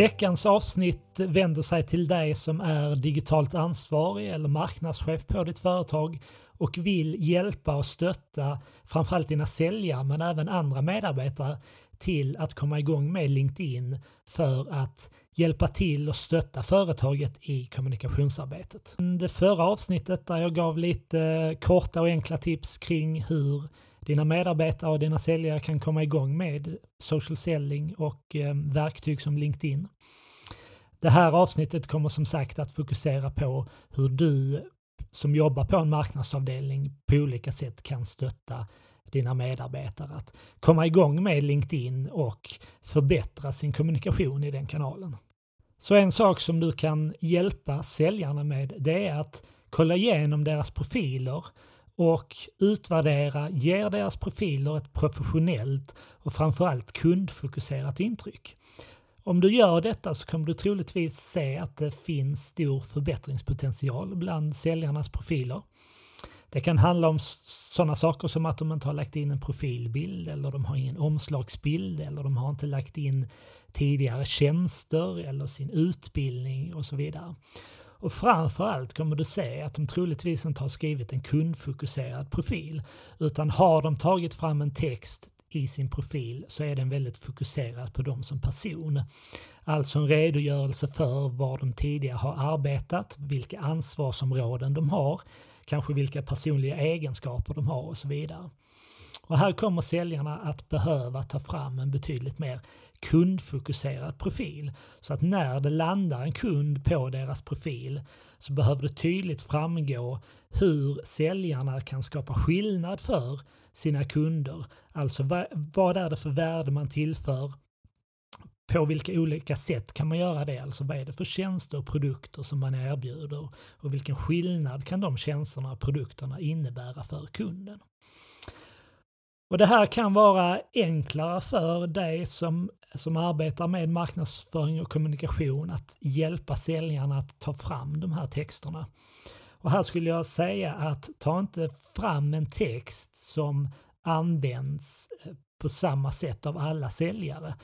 Veckans avsnitt vänder sig till dig som är digitalt ansvarig eller marknadschef på ditt företag och vill hjälpa och stötta framförallt dina säljare men även andra medarbetare till att komma igång med LinkedIn för att hjälpa till och stötta företaget i kommunikationsarbetet. Det förra avsnittet där jag gav lite korta och enkla tips kring hur dina medarbetare och dina säljare kan komma igång med social selling och eh, verktyg som LinkedIn. Det här avsnittet kommer som sagt att fokusera på hur du som jobbar på en marknadsavdelning på olika sätt kan stötta dina medarbetare att komma igång med LinkedIn och förbättra sin kommunikation i den kanalen. Så en sak som du kan hjälpa säljarna med det är att kolla igenom deras profiler och utvärdera, ger deras profiler ett professionellt och framförallt kundfokuserat intryck. Om du gör detta så kommer du troligtvis se att det finns stor förbättringspotential bland säljarnas profiler. Det kan handla om sådana saker som att de inte har lagt in en profilbild eller de har ingen omslagsbild eller de har inte lagt in tidigare tjänster eller sin utbildning och så vidare. Och framförallt kommer du se att de troligtvis inte har skrivit en kundfokuserad profil utan har de tagit fram en text i sin profil så är den väldigt fokuserad på dem som person. Alltså en redogörelse för var de tidigare har arbetat, vilka ansvarsområden de har, kanske vilka personliga egenskaper de har och så vidare. Och här kommer säljarna att behöva ta fram en betydligt mer kundfokuserad profil. Så att när det landar en kund på deras profil så behöver det tydligt framgå hur säljarna kan skapa skillnad för sina kunder. Alltså vad, är det för värde man tillför? På vilka olika sätt kan man göra det? Alltså vad är det för tjänster och produkter som man erbjuder? Och vilken skillnad kan de tjänsterna och produkterna innebära för kunden? Och det här kan vara enklare för dig som, som arbetar med marknadsföring och kommunikation att hjälpa säljarna att ta fram de här texterna. Och här skulle jag säga att ta inte fram en text som används eh, på samma sätt av alla säljare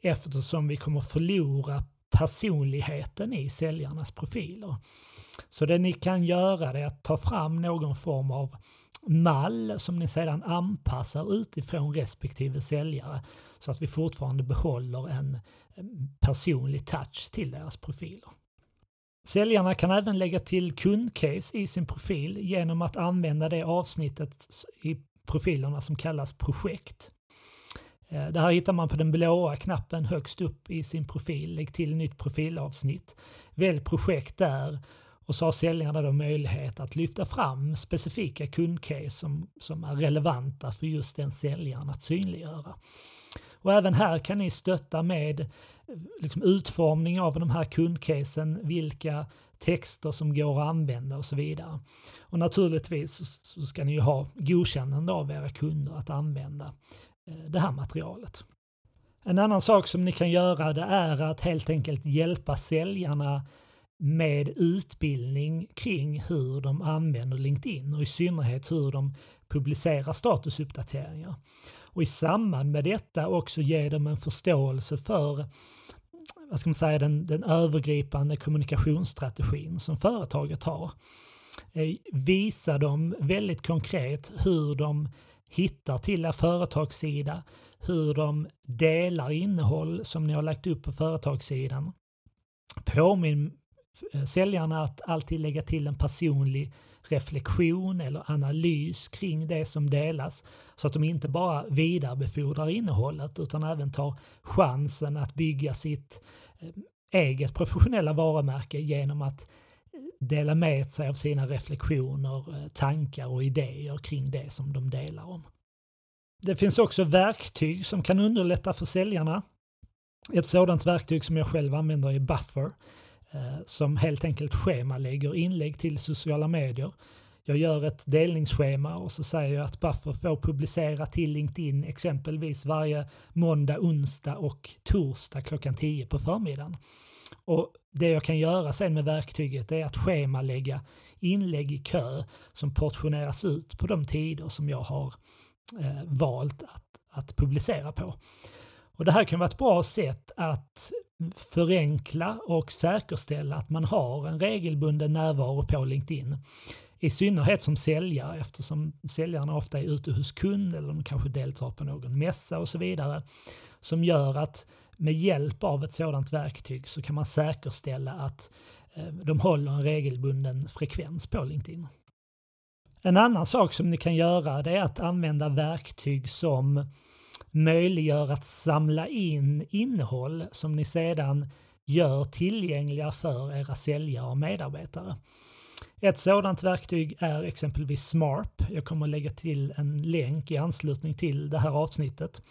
eftersom vi kommer förlora personligheten i säljarnas profiler. Så det ni kan göra är att ta fram någon form av mall som ni sedan anpassar utifrån respektive säljare så att vi fortfarande behåller en personlig touch till deras profiler. Säljarna kan även lägga till kundcase i sin profil genom att använda det avsnittet i profilerna som kallas projekt. Eh, det här hittar man på den blåa knappen högst upp i sin profil. Lägg till nytt profilavsnitt. Välj projekt där och så har säljarna då möjlighet att lyfta fram specifika kundcase som, som är relevanta för just den säljaren att synliggöra. Och även här kan ni stötta med eh, liksom utformning av de här kundcasen, vilka texter som går att använda och så vidare. Och naturligtvis så ska ni ju ha godkännande av era kunder att använda eh, det här materialet. En annan sak som ni kan göra det är att helt enkelt hjälpa säljarna med utbildning kring hur de använder LinkedIn och i synnerhet hur de publicerar statusuppdateringar. Och i samband med detta också ge dem en förståelse för vad ska man säga, den, den övergripande kommunikationsstrategin som företaget har. Eh, visa dem väldigt konkret hur de hittar till er företagssida, hur de delar innehåll som ni har lagt upp på företagssidan. Påminn Eh, säljarna att alltid lägga till en personlig reflektion eller analys kring det som delas så att de inte bara vidarebefordrar innehållet utan även tar chansen att bygga sitt eh, eget professionella varumärke genom att eh, dela med sig av sina reflektioner, tankar och idéer kring det som de delar om. Det finns också verktyg som kan underlätta för säljarna. Ett sådant verktyg som jag själv använder är Buffer Eh, som helt enkelt schemalägger inlägg till sociala medier. Jag gör ett delningsschema och så säger jag att Buffer får publicera till LinkedIn exempelvis varje måndag, onsdag och torsdag klockan 10 på förmiddagen. Och det jag kan göra sen med verktyget är att schemalägga inlägg i kö som portioneras ut på de tider som jag har eh, valt att, att publicera på. Och det här kan vara ett bra sätt att förenkla och säkerställa att man har en regelbunden närvaro på LinkedIn. I synnerhet som säljare eftersom säljarna ofta är ute hos kund eller de kanske deltar på någon mässa och så vidare. Som gör att med hjälp av ett sådant verktyg så kan man säkerställa att eh, de håller en regelbunden frekvens på LinkedIn. En annan sak som ni kan göra det är att använda verktyg som möjliggör att samla in innehåll som ni sedan gör tillgängliga för era säljare och medarbetare. Ett sådant verktyg är exempelvis SMARP. Jag kommer att lägga till en länk i anslutning till det här avsnittet.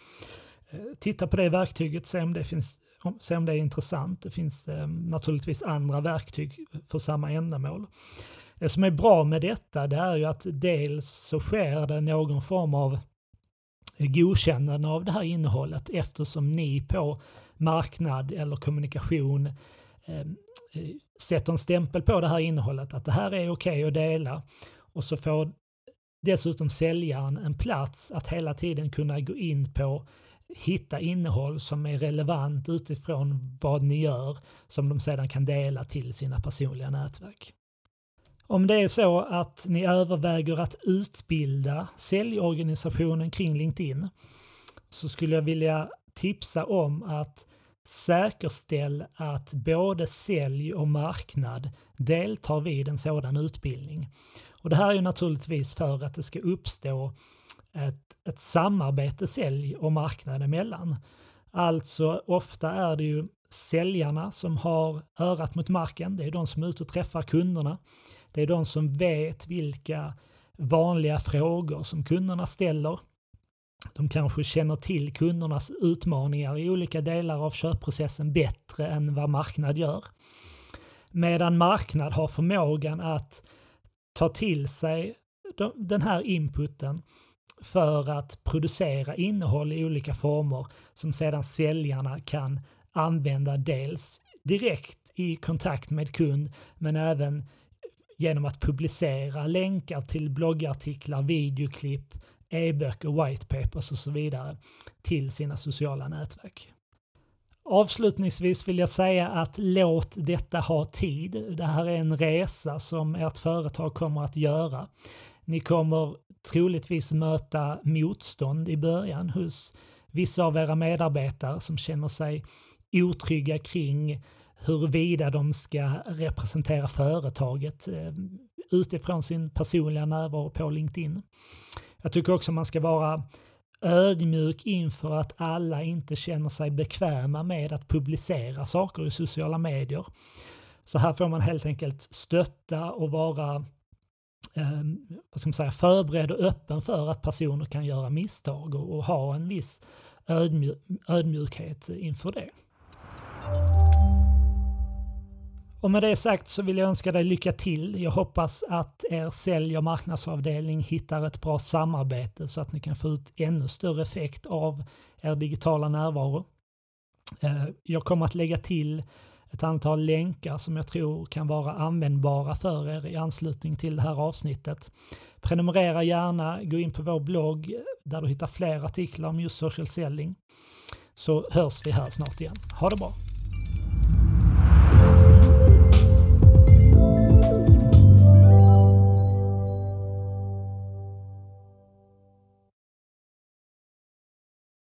Eh, titta på det verktyget, se om det, finns, se om det är intressant. Det finns eh, naturligtvis andra verktyg för samma ändamål. Det som är bra med detta det är ju att dels så sker det någon form av godkännande av det här innehållet eftersom ni på marknad eller kommunikation ehm, eh, sätter en stämpel på det här innehållet att det här är okej okay att dela och så får dessutom säljaren en plats att hela tiden kunna gå in på hitta innehåll som är relevant utifrån vad ni gör som de sedan kan dela till sina personliga nätverk. Om det är så att ni överväger att utbilda säljorganisationen kring LinkedIn så skulle jag vilja tipsa om att säkerställ att både sälj och marknad deltar vid en sådan utbildning. Och det här är naturligtvis för att det ska uppstå ett, ett samarbete sälj och marknad emellan. Alltså ofta är det ju säljarna som har örat mot marken, det är de som är ute och träffar kunderna. Det är de som vet vilka vanliga frågor som kunderna ställer. De kanske känner till kundernas utmaningar i olika delar av köpprocessen bättre än vad marknad gör. Medan marknad har förmågan att ta till sig den här inputen för att producera innehåll i olika former som sedan säljarna kan använda dels direkt i kontakt med kund men även genom att publicera länkar till bloggartiklar, videoklipp, e-böcker, white papers och så vidare till sina sociala nätverk. Avslutningsvis vill jag säga att låt detta ha tid. Det här är en resa som ert företag kommer att göra. Ni kommer troligtvis möta motstånd i början hos vissa av era medarbetare som känner sig otrygga kring huruvida de ska representera företaget eh, utifrån sin personliga närvaro på LinkedIn. Jag tycker också man ska vara ödmjuk inför att alla inte känner sig bekväma med att publicera saker i sociala medier. Så här får man helt enkelt stötta och vara eh, vad ska man säga, förberedd och öppen för att personer kan göra misstag och, och ha en viss ödmjuk, ödmjukhet inför det. Och med det sagt så vill jag önska dig lycka till. Jag hoppas att er sälj och marknadsavdelning hittar ett bra samarbete så att ni kan få ut ännu större effekt av er digitala närvaro. Eh, jag kommer att lägga till ett antal länkar som jag tror kan vara användbara för er i anslutning till det här avsnittet. Prenumerera gärna, gå in på vår blogg där du hittar fler artiklar om just social selling. Så hörs vi här snart igen. Ha det bra!